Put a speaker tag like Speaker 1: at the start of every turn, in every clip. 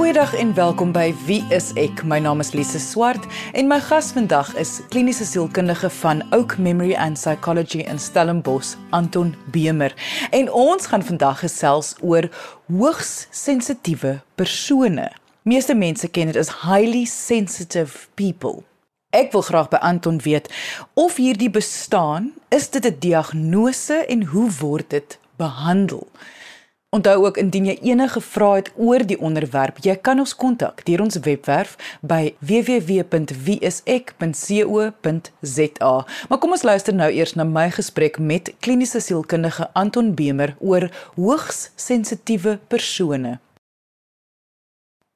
Speaker 1: Goeiedag en welkom by Wie is ek? My naam is Lise Swart en my gas vandag is kliniese sielkundige van Oak Memory and Psychology in Stellenbosch, Anton Bemer. En ons gaan vandag gesels oor hoogs sensitiewe persone. Meeste mense ken dit as highly sensitive people. Ek wil graag by Anton weet of hierdie bestaan, is dit 'n diagnose en hoe word dit behandel? Onthou ook indien jy enige vrae het oor die onderwerp, jy kan ons kontak deur ons webwerf by www.wieisek.co.za. Maar kom ons luister nou eers na my gesprek met kliniese sielkundige Anton Bemer oor hoogs sensitiewe persone.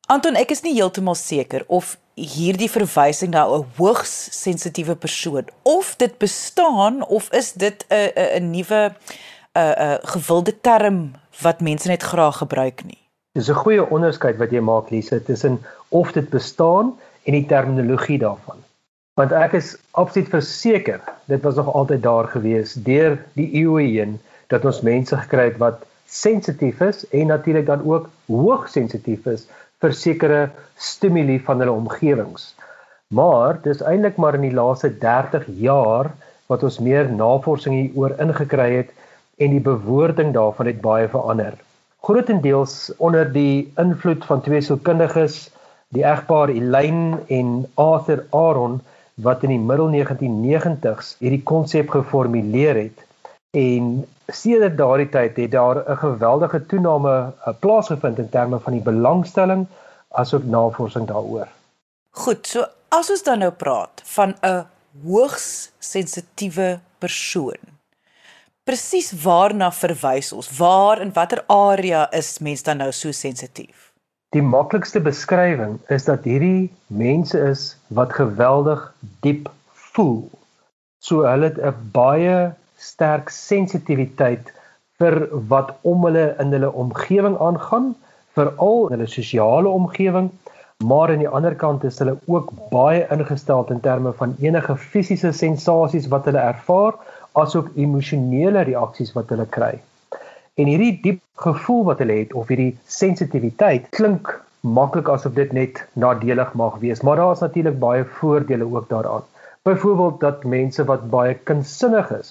Speaker 1: Anton, ek is nie heeltemal seker of hierdie verwysing na 'n hoogs sensitiewe persoon of dit bestaan of is dit 'n 'n nuwe 'n 'n gewilde term wat mense net graag gebruik nie.
Speaker 2: Dis 'n goeie onderskeid wat jy maak Lise tussen of dit bestaan en die terminologie daarvan. Want ek is absoluut verseker dit was nog altyd daar gewees deur die eeue heen dat ons mense gekry het wat sensitief is en natuurlik dan ook hoog sensitief is vir sekere stimuli van hulle omgewings. Maar dis eintlik maar in die laaste 30 jaar wat ons meer navorsing hieroor ingekry het en die bewoording daarvan het baie verander. Grootendeels onder die invloed van twee sielkundiges, die egpaar Elaine en Arthur Aron wat in die middel 1990s hierdie konsep geformuleer het en sedert daardie tyd het daar 'n geweldige toename eh, plaasgevind in terme van die belangstelling asook navorsing daaroor.
Speaker 1: Goed, so as ons dan nou praat van 'n hoogs sensitiewe persoon presies waarna verwys ons? Waar en watter area is mens dan nou so sensitief?
Speaker 2: Die maklikste beskrywing is dat hierdie mense is wat geweldig diep voel. So hulle het 'n baie sterk sensitiwiteit vir wat om hulle in hulle omgewing aangaan, veral hulle sosiale omgewing, maar aan die ander kant is hulle ook baie ingestel in terme van enige fisiese sensasies wat hulle ervaar asook emosionele reaksies wat hulle kry. En hierdie diep gevoel wat hulle het of hierdie sensitiwiteit klink maklik asof dit net nadelig mag wees, maar daar is natuurlik baie voordele ook daaraan. Byvoorbeeld dat mense wat baie kunstsinnig is,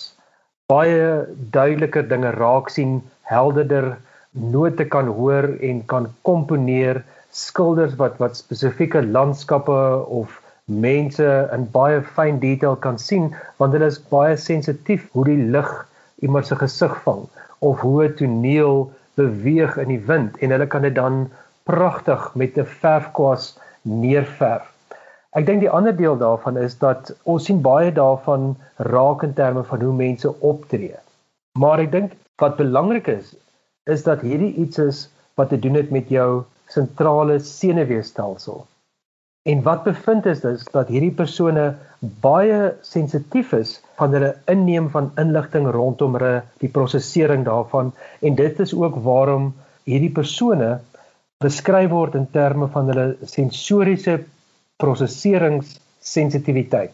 Speaker 2: baie duideliker dinge raak sien, helderder note kan hoor en kan komponeer, skilders wat wat spesifieke landskappe of mense in baie fyn detail kan sien want hulle is baie sensitief hoe die lig iemand se gesig vang of hoe 'n toneel beweeg in die wind en hulle kan dit dan pragtig met 'n verfkwas neerverf. Ek dink die ander deel daarvan is dat ons sien baie daarvan raak in terme van hoe mense optree. Maar ek dink wat belangrik is is dat hierdie iets is wat te doen het met jou sentrale senuweestelsel. En wat bevind is dis dat hierdie persone baie sensitief is van hulle inneem van inligting rondom hulle die prosesering daarvan en dit is ook waarom hierdie persone beskryf word in terme van hulle sensoriese prosesseringssensitiwiteit.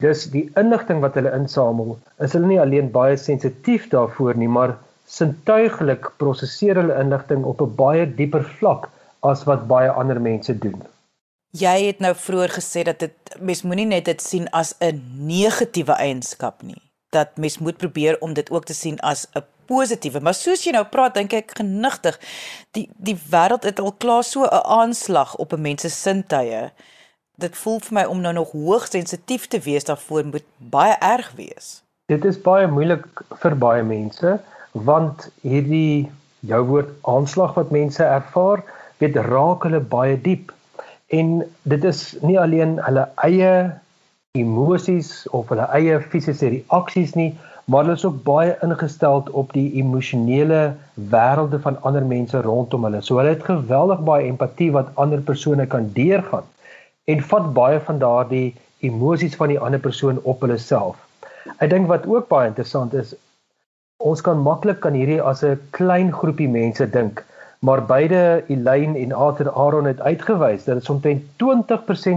Speaker 2: Dus die inligting wat hulle insamel, is hulle nie alleen baie sensitief daarvoor nie, maar sintuiglik prosesseer hulle inligting op 'n baie dieper vlak as wat baie ander mense doen.
Speaker 1: Jy het nou vroeër gesê dat dit mens moenie net dit sien as 'n negatiewe eienskap nie. Dat mens moet probeer om dit ook te sien as 'n positiewe. Maar soos jy nou praat, dink ek genigtig, die die wêreld het al klaar so 'n aanslag op 'n mens se sintuie. Dit voel vir my om nou nog hoogs sensitief te wees daarvoor moet baie erg wees.
Speaker 2: Dit is baie moeilik vir baie mense want hierdie jou woord aanslag wat mense ervaar, weet raak hulle baie diep en dit is nie alleen hulle eie emosies of hulle eie fisiese reaksies nie maar hulle is ook baie ingestel op die emosionele wêrelde van ander mense rondom hulle. So hulle het geweldig baie empatie wat ander persone kan deurgaan en vat baie van daardie emosies van die ander persoon op hulle self. Ek dink wat ook baie interessant is ons kan maklik kan hierdie as 'n klein groepie mense dink maar beide Elaine en Arthur Aaron het uitgewys dat dit omtrent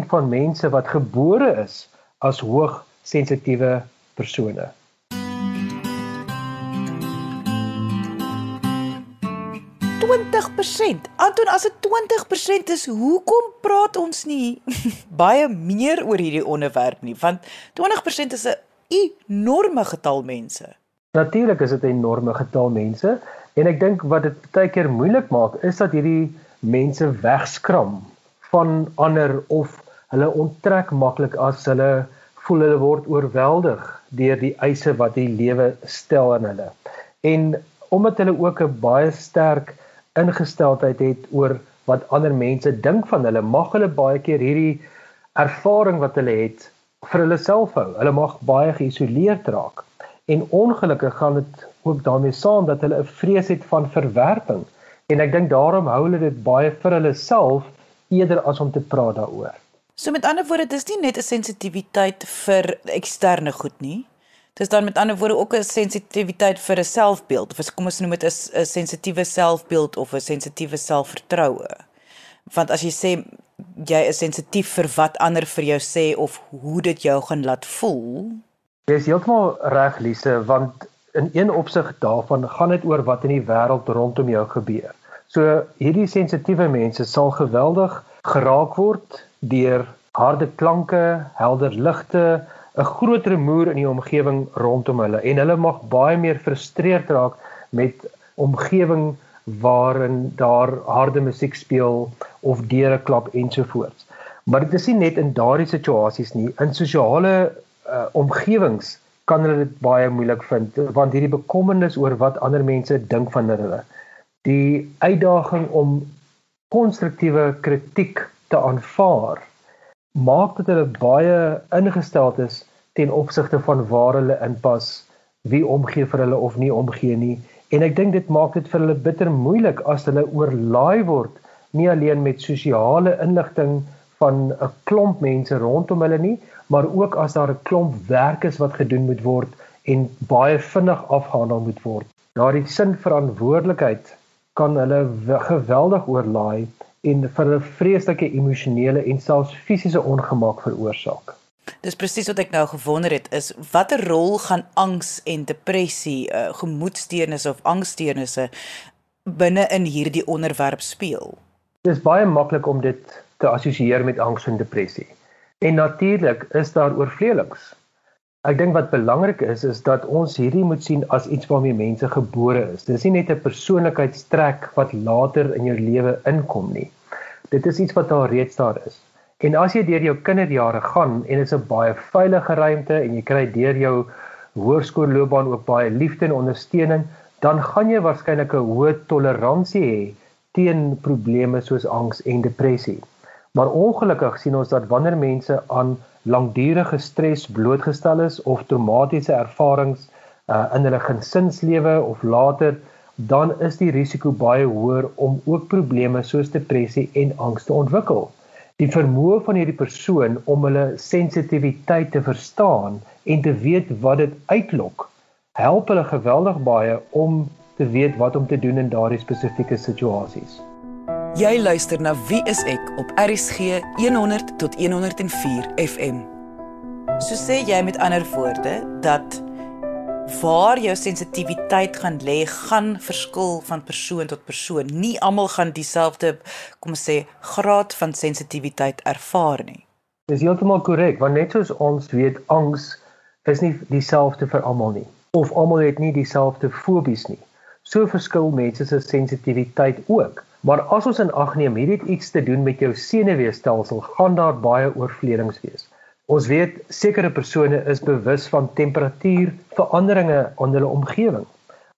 Speaker 2: 20% van mense wat gebore is as hoog sensitiewe persone.
Speaker 1: 20%. Anton, as dit 20% is, hoekom praat ons nie baie meer oor hierdie onderwerp nie? Want 20% is 'n enorme getal mense.
Speaker 2: Natuurlik is dit 'n enorme getal mense en ek dink wat dit baie keer moeilik maak is dat hierdie mense wegskram van ander of hulle onttrek maklik as hulle voel hulle word oorweldig deur die eise wat die lewe stel aan hulle. En omdat hulle ook 'n baie sterk ingesteldheid het oor wat ander mense dink van hulle, mag hulle baie keer hierdie ervaring wat hulle het vir hulle self hou. Hulle mag baie geïsoleerd raak. En ongelukkig gaan dit ook daarmee saam dat hulle 'n vrees het van verwerping. En ek dink daarom hou hulle dit baie vir hulle self eerder as om te praat daaroor.
Speaker 1: So met ander woorde, dis nie net 'n sensitiwiteit vir eksterne goed nie. Dis dan met ander woorde ook 'n sensitiwiteit vir 'n selfbeeld of kom ons noem dit 'n sensitiewe selfbeeld of 'n sensitiewe selfvertroue. Want as jy sê jy is sensitief vir wat ander vir jou sê of hoe dit jou gaan laat voel.
Speaker 2: Jy is heeltemal reg Lise, want in een opsig daarvan gaan dit oor wat in die wêreld rondom jou gebeur. So hierdie sensitiewe mense sal geweldig geraak word deur harde klanke, helder ligte, 'n groot rumoer in die omgewing rondom hulle en hulle mag baie meer frustreerd raak met omgewing waarin daar harde musiek speel of deure klap ensovoorts. Maar dit is nie net in daardie situasies nie, in sosiale uh, omgewings kan hulle dit baie moeilik vind want hierdie bekommernis oor wat ander mense dink van hulle. Die uitdaging om konstruktiewe kritiek te aanvaar maak dat hulle baie ingesteld is ten opsigte van waar hulle inpas, wie omgee vir hulle of nie omgee nie. En ek dink dit maak dit vir hulle bitter moeilik as hulle oorlaai word nie alleen met sosiale inligting van 'n klomp mense rondom hulle nie, maar ook as daar 'n klomp werk is wat gedoen moet word en baie vinnig afgehandel moet word. Daardie sin verantwoordelikheid kan hulle geweldig oorlaai en vir 'n vreeslike emosionele en selfs fisiese ongemak veroorsaak.
Speaker 1: Dis presies wat ek nou gewonder het is watter rol gaan angs en depressie, uh, gemoedsteurnisse of angssteurnisse binne in hierdie onderwerp speel?
Speaker 2: Dis baie maklik om dit te assosieer met angs en depressie. En natuurlik is daar oorvleelings. Ek dink wat belangrik is is dat ons hierdie moet sien as iets waarmee mense gebore is. Dis nie net 'n persoonlikheidstrek wat later in jou lewe inkom nie. Dit is iets wat al reeds daar is. En as jy deur jou kinderjare gaan en dit is 'n baie veilige ruimte en jy kry deur jou hoërskoolloopbaan ook baie liefde en ondersteuning, dan gaan jy waarskynlik 'n hoë toleransie hê teen probleme soos angs en depressie. Maar ongelukkig sien ons dat wanneer mense aan langdurige stres blootgestel is of traumatiese ervarings uh, in hulle gesinslewe of later, dan is die risiko baie hoër om ook probleme soos depressie en angs te ontwikkel. Die vermoë van hierdie persoon om hulle sensitiwiteit te verstaan en te weet wat dit uitlok, help hulle geweldig baie om te weet wat om te doen in daardie spesifieke situasies.
Speaker 1: Jy luister na Wie is ek op RCG 100 tot 104 FM. So sê jy met ander woorde dat waar jou sensitiwiteit gaan lê, gaan verskil van persoon tot persoon. Nie almal gaan dieselfde, kom ons sê, graad van sensitiwiteit ervaar nie.
Speaker 2: Dis heeltemal korrek, want net soos ons weet, angs is nie dieselfde vir almal nie of almal het nie dieselfde fobies nie. So verskil mense se sensitiwiteit ook. Maar as ons in ag neem hierdie het iets te doen met jou senuweestelsel, gaan daar baie oorvledings wees. Ons weet sekere persone is bewus van temperatuurveranderinge in hulle omgewing.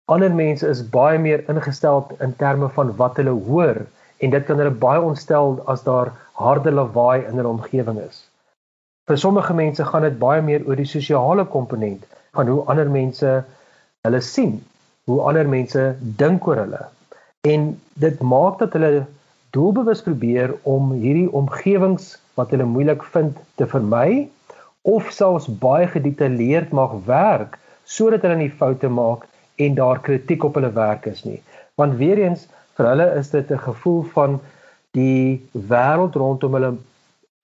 Speaker 2: Ander mense is baie meer ingestel in terme van wat hulle hoor en dit kan hulle baie ontstel as daar harde lawaai in hulle omgewing is. Vir sommige mense gaan dit baie meer oor die sosiale komponent van hoe ander mense hulle sien, hoe ander mense dink oor hulle. En dit maak dat hulle doelbewus probeer om hierdie omgewings wat hulle moeilik vind te vermy of selfs baie gedetailleerd mag werk sodat hulle nie foute maak en daar kritiek op hulle werk is nie. Want weer eens vir hulle is dit 'n gevoel van die wêreld rondom hulle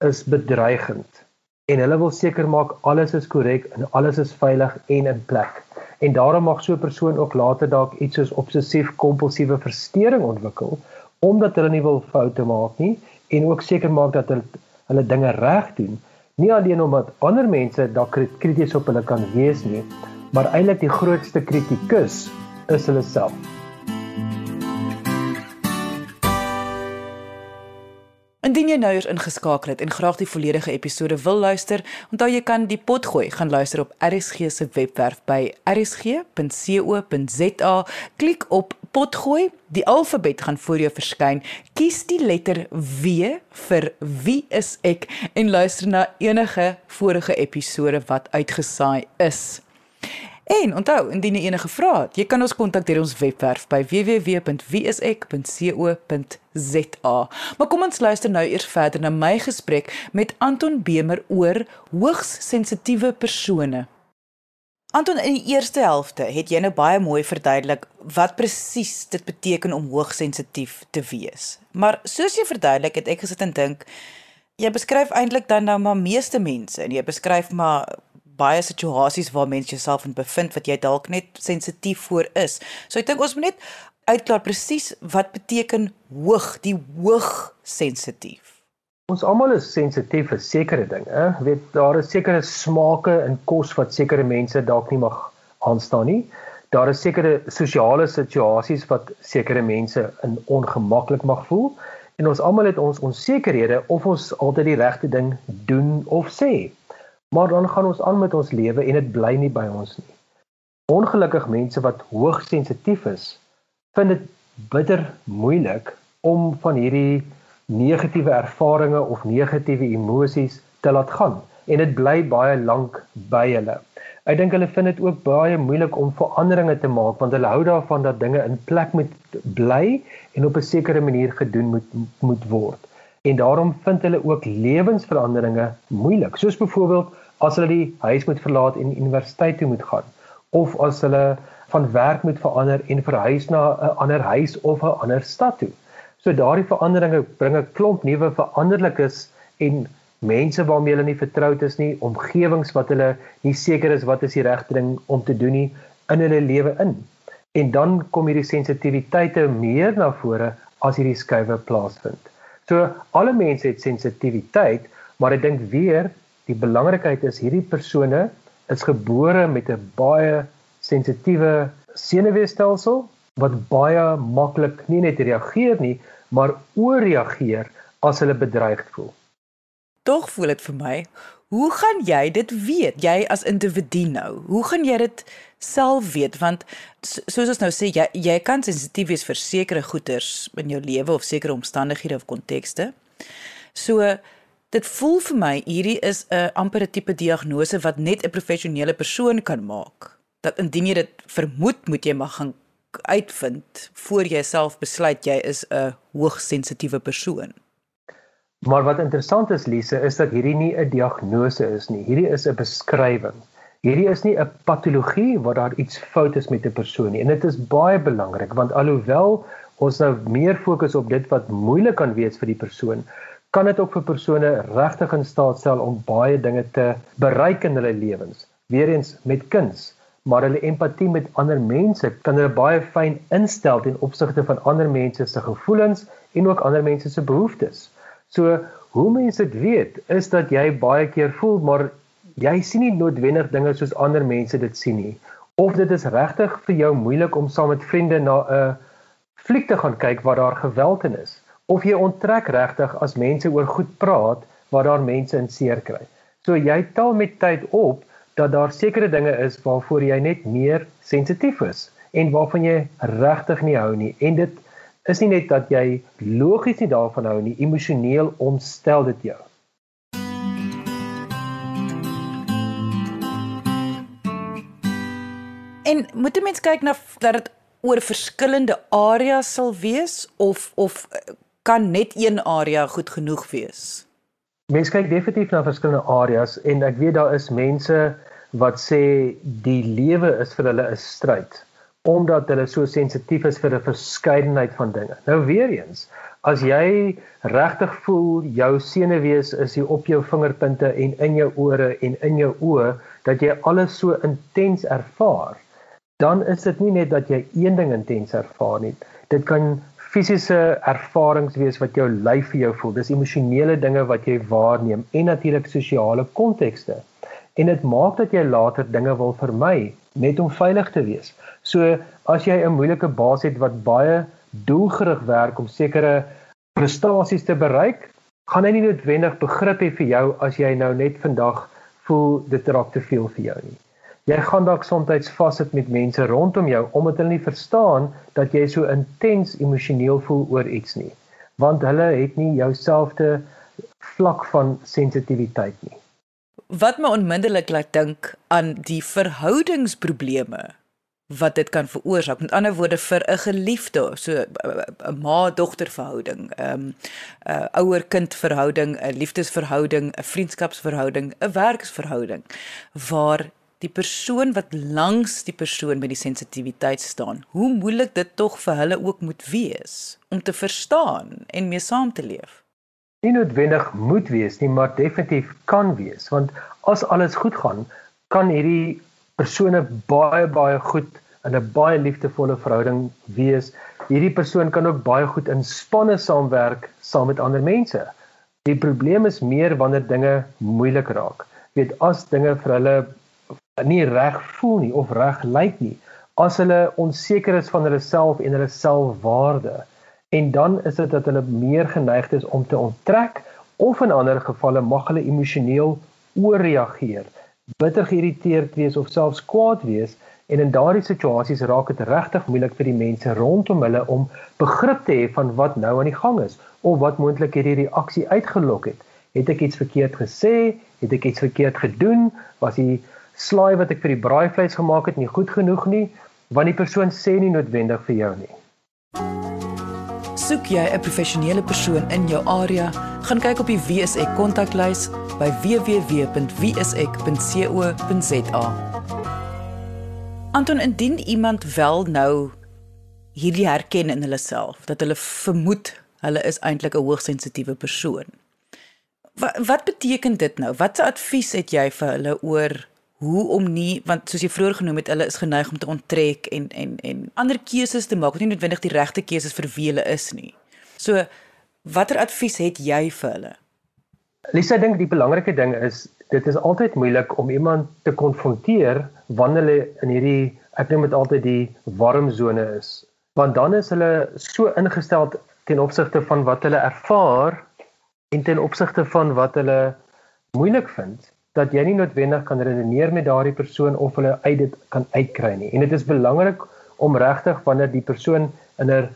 Speaker 2: is bedreigend en hulle wil seker maak alles is korrek en alles is veilig en in plek. En daarom mag so 'n persoon ook later dalk iets soos obsessief kompulsiewe verstoring ontwikkel omdat hulle nie wil foute maak nie en ook seker maak dat hulle hulle dinge reg doen. Nie alleen omdat ander mense dalk krities op hulle kan wees nie, maar eintlik die grootste kritikus is hulle self.
Speaker 1: Indien jy nou eens ingeskakel het en graag die volledige episode wil luister, onthou jy kan die pot gooi gaan luister op RSG se webwerf by rsg.co.za. Klik op pot gooi, die alfabet gaan voor jou verskyn. Kies die letter W vir wie is ek en luister na enige vorige episode wat uitgesaai is. En onthou, indien jy enige vrae het, jy kan ons kontak deur ons webwerf by www.wieisek.co.za. Maar kom ons luister nou eers verder na my gesprek met Anton Bemer oor hoogs sensitiewe persone. Anton, in die eerste helfte het jy nou baie mooi verduidelik wat presies dit beteken om hoogsensitief te wees. Maar soos jy verduidelik, het ek gesit en dink jy beskryf eintlik dan nou maar meeste mense en jy beskryf maar baie situasies waar mense jouself in bevind wat jy dalk net sensitief voor is. So ek dink ons moet net uitklaar presies wat beteken hoog, die hoog sensitief.
Speaker 2: Ons almal is sensitief vir sekere dinge. Jy weet daar is sekere smake in kos wat sekere mense dalk nie mag aanstaan nie. Daar is sekere sosiale situasies wat sekere mense in ongemaklik mag voel en ons almal het ons onsekerhede of ons altyd die regte ding doen of sê. Maar dan gaan ons aan met ons lewe en dit bly nie by ons nie. Ongelukkig mense wat hoog sensitief is, vind dit bitter moeilik om van hierdie negatiewe ervarings of negatiewe emosies te laat gaan en dit bly baie lank by hulle. Ek dink hulle vind dit ook baie moeilik om veranderinge te maak want hulle hou daarvan dat dinge in plek moet bly en op 'n sekere manier gedoen moet moet word. En daarom vind hulle ook lewensveranderinge moeilik. Soos byvoorbeeld as hulle die huis moet verlaat en universiteit toe moet gaan of as hulle van werk moet verander en verhuis na 'n ander huis of 'n ander stad toe. So daardie veranderinge bring 'n klomp nuwe veranderlikes en mense waarmee hulle nie vertroud is nie, omgewings wat hulle nie seker is wat is die regte ding om te doen nie in hulle lewe in. En dan kom hierdie sensitiwiteite meer na vore as hierdie skuwe plaasvind. So alle mense het sensitiwiteit, maar ek dink weer die belangrikheid is hierdie persone is gebore met 'n baie sensitiewe senuweestelsel wat baie maklik nie net reageer nie, maar ooreageer as hulle bedreig voel.
Speaker 1: Tog voel dit vir my, hoe gaan jy dit weet? Jy as individu nou, hoe gaan jy dit self weet want soos ons nou sê jy jy kan sensitief wees vir sekere goeters in jou lewe of sekere omstandighede of kontekste. So Dit voel vir my hierdie is 'n ampere tipe diagnose wat net 'n professionele persoon kan maak. Dat indien jy dit vermoed, moet jy maar gaan uitvind voor jy self besluit jy is 'n hoogsensitiewe persoon.
Speaker 2: Maar wat interessant is Lise, is dat hierdie nie 'n diagnose is nie. Hierdie is 'n beskrywing. Hierdie is nie 'n patologie waar daar iets fout is met 'n persoon nie. En dit is baie belangrik want alhoewel ons nou meer fokus op dit wat moeilik kan wees vir die persoon, kan dit ook vir persone regtig in staat stel om baie dinge te bereik in hulle lewens. Weereens met kuns, maar hulle empatie met ander mense kan hulle baie fyn instel ten opsigte van ander mense se gevoelens en ook ander mense se behoeftes. So, hoe mense dit weet, is dat jy baie keer voel maar jy sien nie noodwendig dinge soos ander mense dit sien nie. Of dit is regtig vir jou moeilik om saam met vriende na 'n fliek te gaan kyk waar daar geweld in is of jy onttrek regtig as mense oor goed praat waar daar mense in seer kry. So jy tel met tyd op dat daar sekere dinge is waarvoor jy net meer sensitief is en waarvan jy regtig nie hou nie en dit is nie net dat jy logies nie daarvan hou nie, emosioneel ontstel dit jou.
Speaker 1: En moet 'n mens kyk na dat dit oor verskillende areas sal wees of of kan net een area goed genoeg wees?
Speaker 2: Mense kyk definitief na verskillende areas en ek weet daar is mense wat sê die lewe is vir hulle 'n stryd omdat hulle so sensitief is vir 'n verskeidenheid van dinge. Nou weer eens, as jy regtig voel jou senuwees is hier op jou vingerpunte en in jou ore en in jou oë dat jy alles so intens ervaar, dan is dit nie net dat jy een ding intens ervaar nie. Dit kan fisiese ervarings wees wat jou lyf vir jou voel. Dis emosionele dinge wat jy waarneem en natuurlik sosiale kontekste. En dit maak dat jy later dinge wil vermy net om veilig te wees. So as jy 'n moeilike baas het wat baie doelgerig werk om sekere prestasies te bereik, gaan hy nie noodwendig begrip hê vir jou as jy nou net vandag voel dit raak te veel vir jou nie. Jy gaan dalk soms vassit met mense rondom jou omdat hulle nie verstaan dat jy so intens emosioneel voel oor iets nie, want hulle het nie jouselfde vlak van sensitiwiteit nie.
Speaker 1: Wat my onmiddellik laat dink aan die verhoudingsprobleme wat dit kan veroorsaak. Met ander woorde vir 'n geliefde, so 'n ma-dogter verhouding, 'n um, 'n ouer-kind verhouding, 'n liefdesverhouding, 'n vriendskapsverhouding, 'n werksverhouding waar die persoon wat langs die persoon met die sensitiwiteit staan, hoe moeilik dit tog vir hulle ook moet wees om te verstaan en mee saam te leef.
Speaker 2: Nie noodwendig moet wees nie, maar definitief kan wees, want as alles goed gaan, kan hierdie persone baie baie goed in 'n baie liefdevolle verhouding wees. Hierdie persoon kan ook baie goed in spanne saamwerk saam met ander mense. Die probleem is meer wanneer dinge moeilik raak. Weet as dinge vir hulle nie reg voel nie of reg lyk nie as hulle onseker is van hulle self en hulle selfwaarde. En dan is dit dat hulle meer geneig is om te onttrek of in ander gevalle mag hulle emosioneel ooreageer bitter geïrriteerd wees of selfs kwaad wees. En in daardie situasies raak dit regtig moeilik vir die mense rondom hulle om begrip te hê van wat nou aan die gang is of wat moontlik hierdie reaksie uitgelok het. Het ek iets verkeerd gesê? Het ek iets verkeerd gedoen? Was die slaai wat ek vir die braaivleis gemaak het nie goed genoeg nie, want die persoon sê nie noodwendig vir jou nie.
Speaker 1: Soek jy 'n professionele persoon in jou area, gaan kyk op die WSE kontaklys by www.wse.co.za. Anton, indien iemand wel nou hierdie herken in hulle self, dat hulle vermoed hulle is eintlik 'n hoogsensitiewe persoon. Wat wat beteken dit nou? Watse advies het jy vir hulle oor hoe om nie want soos jy vroeër genoem het hulle is geneig om te onttrek en en en ander keuses te maak wat nie noodwendig die regte keuses vir wie hulle is nie. So watter advies het jy vir hulle?
Speaker 2: Lisa dink die belangrike ding is dit is altyd moeilik om iemand te konfronteer wanneer hulle in hierdie ek noem dit altyd die warm sone is want dan is hulle so ingestel ten opsigte van wat hulle ervaar en ten opsigte van wat hulle moeilik vind dat jy nie noodwendig kan redeneer met daardie persoon of hulle uit dit kan uitkry nie. En dit is belangrik om regtig wanneer die persoon in 'n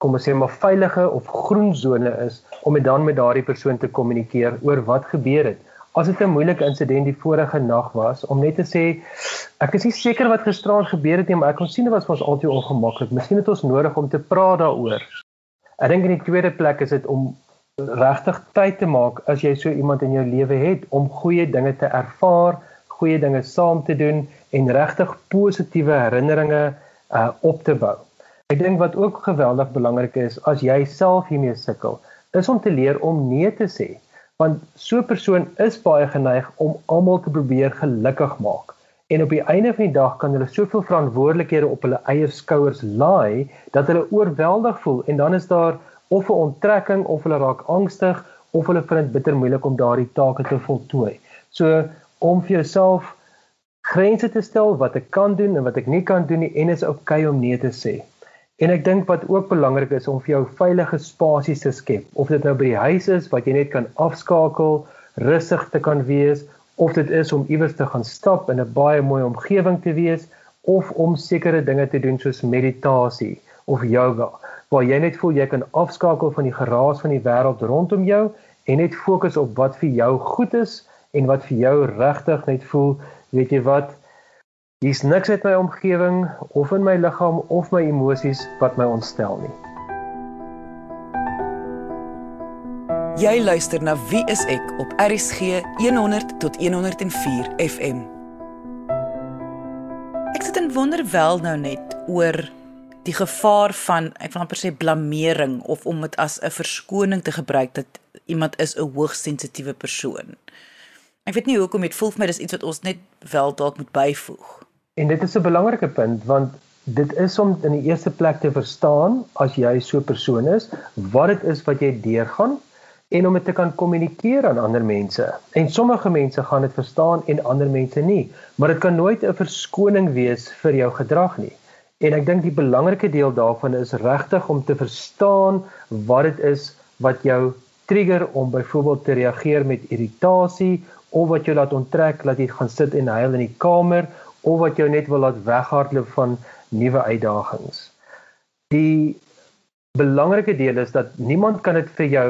Speaker 2: kom ons sê maar veilige of groen sone is om met dan met daardie persoon te kommunikeer oor wat gebeur het. As dit 'n moeilike insident die vorige nag was om net te sê ek is nie seker wat gisteraand gebeur het nie, maar ek kon sien dit was vir ons altyd ongemaklik. Miskien het ons nodig om te praat daaroor. Ek dink in die tweede plek is dit om regtig tyd te maak as jy so iemand in jou lewe het om goeie dinge te ervaar, goeie dinge saam te doen en regtig positiewe herinneringe uh op te bou. Ek dink wat ook geweldig belangrik is as jy self hiermee sukkel, is om te leer om nee te sê, want so 'n persoon is baie geneig om almal te probeer gelukkig maak. En op die einde van die dag kan hulle soveel verantwoordelikhede op hulle eie skouers laai dat hulle oorweldig voel en dan is daar of 'n onttrekking of hulle raak angstig of hulle vind dit bitter moeilik om daardie take te voltooi. So om vir jouself grense te stel wat ek kan doen en wat ek nie kan doen nie en is okay om nee te sê. En ek dink wat ook belangrik is om vir jou veilige spasies te skep. Of dit nou by die huis is wat jy net kan afskakel, rustig te kan wees, of dit is om iewers te gaan stap in 'n baie mooi omgewing te wees of om sekere dinge te doen soos meditasie of yoga waar jy net voel jy kan afskakel van die geraas van die wêreld rondom jou en net fokus op wat vir jou goed is en wat vir jou regtig net voel, weet jy wat? Hier's niks uit my omgewing of in my liggaam of my emosies wat my ontstel nie.
Speaker 1: Jy luister na Wie is ek op RSG 100 tot 104 FM. Ek sit en wonder wel nou net oor die gevaar van ek wil amper sê blameering of om dit as 'n verskoning te gebruik dat iemand is 'n hoogsensitiewe persoon. Ek weet nie hoekom dit voel vir my dis iets wat ons net wel dalk moet byvoeg.
Speaker 2: En dit is 'n belangrike punt want dit is om in die eerste plek te verstaan as jy so 'n persoon is, wat dit is wat jy deurgaan en om dit te kan kommunikeer aan ander mense. En sommige mense gaan dit verstaan en ander mense nie, maar dit kan nooit 'n verskoning wees vir jou gedrag nie. En ek dink die belangrike deel daarvan is regtig om te verstaan wat dit is wat jou trigger om byvoorbeeld te reageer met irritasie of wat jou laat onttrek dat jy gaan sit en huil in die kamer of wat jou net wil laat weghardloop van nuwe uitdagings. Die belangrike deel is dat niemand kan dit vir jou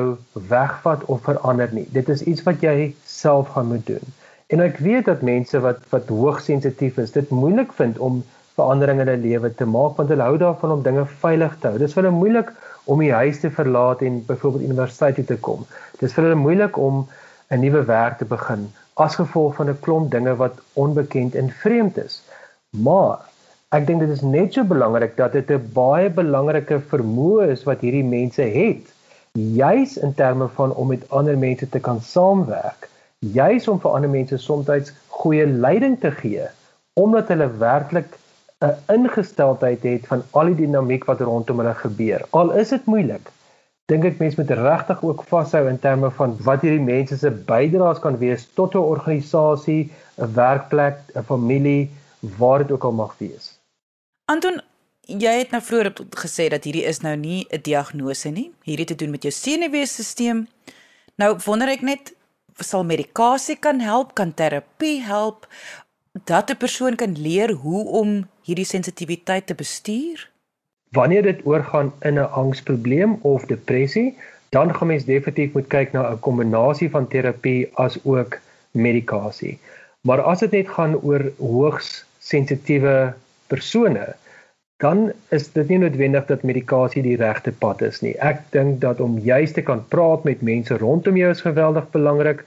Speaker 2: wegvat of verander nie. Dit is iets wat jy self gaan moet doen. En ek weet dat mense wat wat hoogsensitief is, dit moeilik vind om veranderinge in hulle lewe te maak want hulle hou daarvan om dinge veilig te hou. Dit is vir hulle moeilik om die huis te verlaat en byvoorbeeld universiteit toe te kom. Dit is vir hulle moeilik om 'n nuwe werk te begin as gevolg van 'n klomp dinge wat onbekend en vreemd is. Maar Ek dink dit is net so belangrik dat dit 'n baie belangrike vermoë is wat hierdie mense het, juis in terme van om met ander mense te kan saamwerk, juis om vir ander mense soms goeie leiding te gee, omdat hulle werklik 'n ingesteldheid het van al die dinamiek wat rondom hulle gebeur. Al is dit moeilik, dink ek mense moet regtig ook vashou in terme van wat hierdie mense se bydraes kan wees tot 'n organisasie, 'n werkplek, 'n familie, waar dit ook al mag wees.
Speaker 1: Anton, jy het nou vroeër gesê dat hierdie is nou nie 'n diagnose nie. Hierdie te doen met jou senuweestelsel. Nou wonder ek net sal medikasie kan help, kan terapie help dat 'n persoon kan leer hoe om hierdie sensitiwiteit te bestuur?
Speaker 2: Wanneer dit oorgaan in 'n angsprobleem of depressie, dan gaan mens definitief moet kyk na 'n kombinasie van terapie as ook medikasie. Maar as dit net gaan oor hoogs sensitiewe persone, dan is dit nie noodwendig dat medikasie die regte pad is nie. Ek dink dat om juis te kan praat met mense rondom jou is geweldig belangrik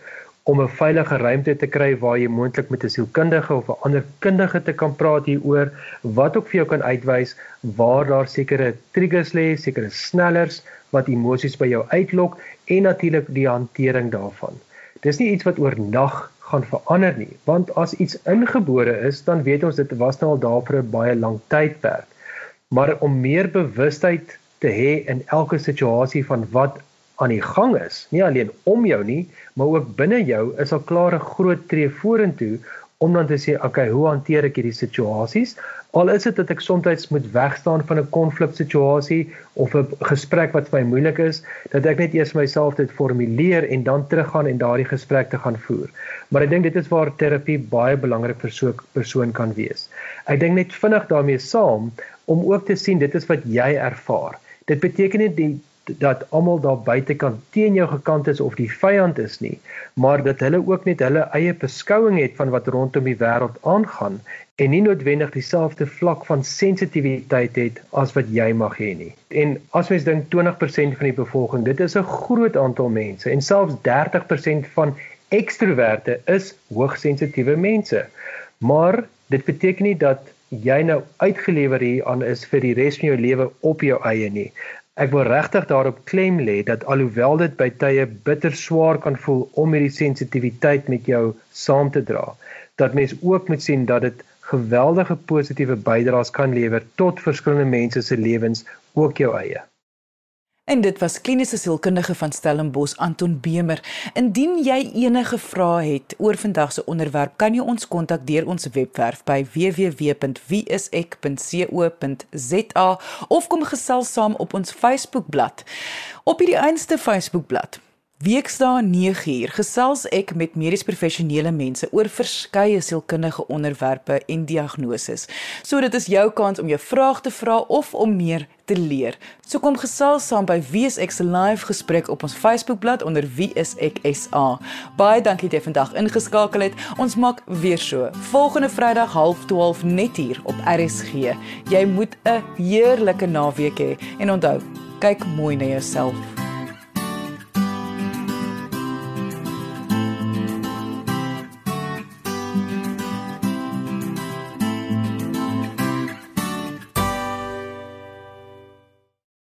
Speaker 2: om 'n veilige ruimte te kry waar jy moontlik met 'n sielkundige of 'n ander kundige te kan praat hieroor wat ook vir jou kan uitwys waar daar sekere triggers lê, sekere snellers wat emosies by jou uitlok en natuurlik die hantering daarvan. Dis nie iets wat oornag gaan verander nie, want as iets ingebore is, dan weet ons dit was nou al daar vir 'n baie lang tydperk. Maar om meer bewustheid te hê in elke situasie van wat aan die gang is, nie alleen om jou nie, maar ook binne jou, is al klaar 'n groot tree vorentoe om dan te sê, okay, hoe hanteer ek hierdie situasies? Al is dit dat ek soms moet wegstaan van 'n konfliksituasie of 'n gesprek wat vir my moeilik is, dat ek net eers myself dit formuleer en dan teruggaan en daardie gesprek te gaan voer. Maar ek dink dit is waar terapie baie belangrik vir so 'n persoon kan wees. Ek dink net vinnig daarmee saam om ook te sien dit is wat jy ervaar. Dit beteken nie die dat almal daar buitekant teen jou gekant is of die vyand is nie, maar dat hulle ook net hulle eie beskouing het van wat rondom die wêreld aangaan en nie noodwendig dieselfde vlak van sensitiwiteit het as wat jy mag hê nie. En as mens dink 20% van die bevolking, dit is 'n groot aantal mense en selfs 30% van ekstroverte is hoogsensitiewe mense. Maar dit beteken nie dat jy nou uitgelewer hier aan is vir die res van jou lewe op jou eie nie. Ek wil regtig daarop klem lê dat alhoewel dit by tye bitter swaar kan voel om hierdie sensitiwiteit met jou saam te dra, dat mens ook moet sien dat dit geweldige positiewe bydraes kan lewer tot verskillende mense se lewens, ook jou eie.
Speaker 1: En dit was kliniese sielkundige van Stellenbosch Anton Bemer. Indien jy enige vrae het oor vandag se onderwerp, kan jy ons kontak deur ons webwerf by www.wieisek.co.za of kom gesels saam op ons Facebookblad. Op hierdie einste Facebookblad Weksdae 9uur gesels ek met medies professionele mense oor verskeie sielkundige onderwerpe en diagnoses. So dit is jou kans om jou vraag te vra of om meer te leer. So kom gesels saam by WSX se live gesprek op ons Facebookblad onder WSX SA. Baie dankie dat jy vandag ingeskakel het. Ons maak weer so. Volgende Vrydag 12:30 net hier op RSG. Jy moet 'n heerlike naweek hê en onthou, kyk mooi na jouself.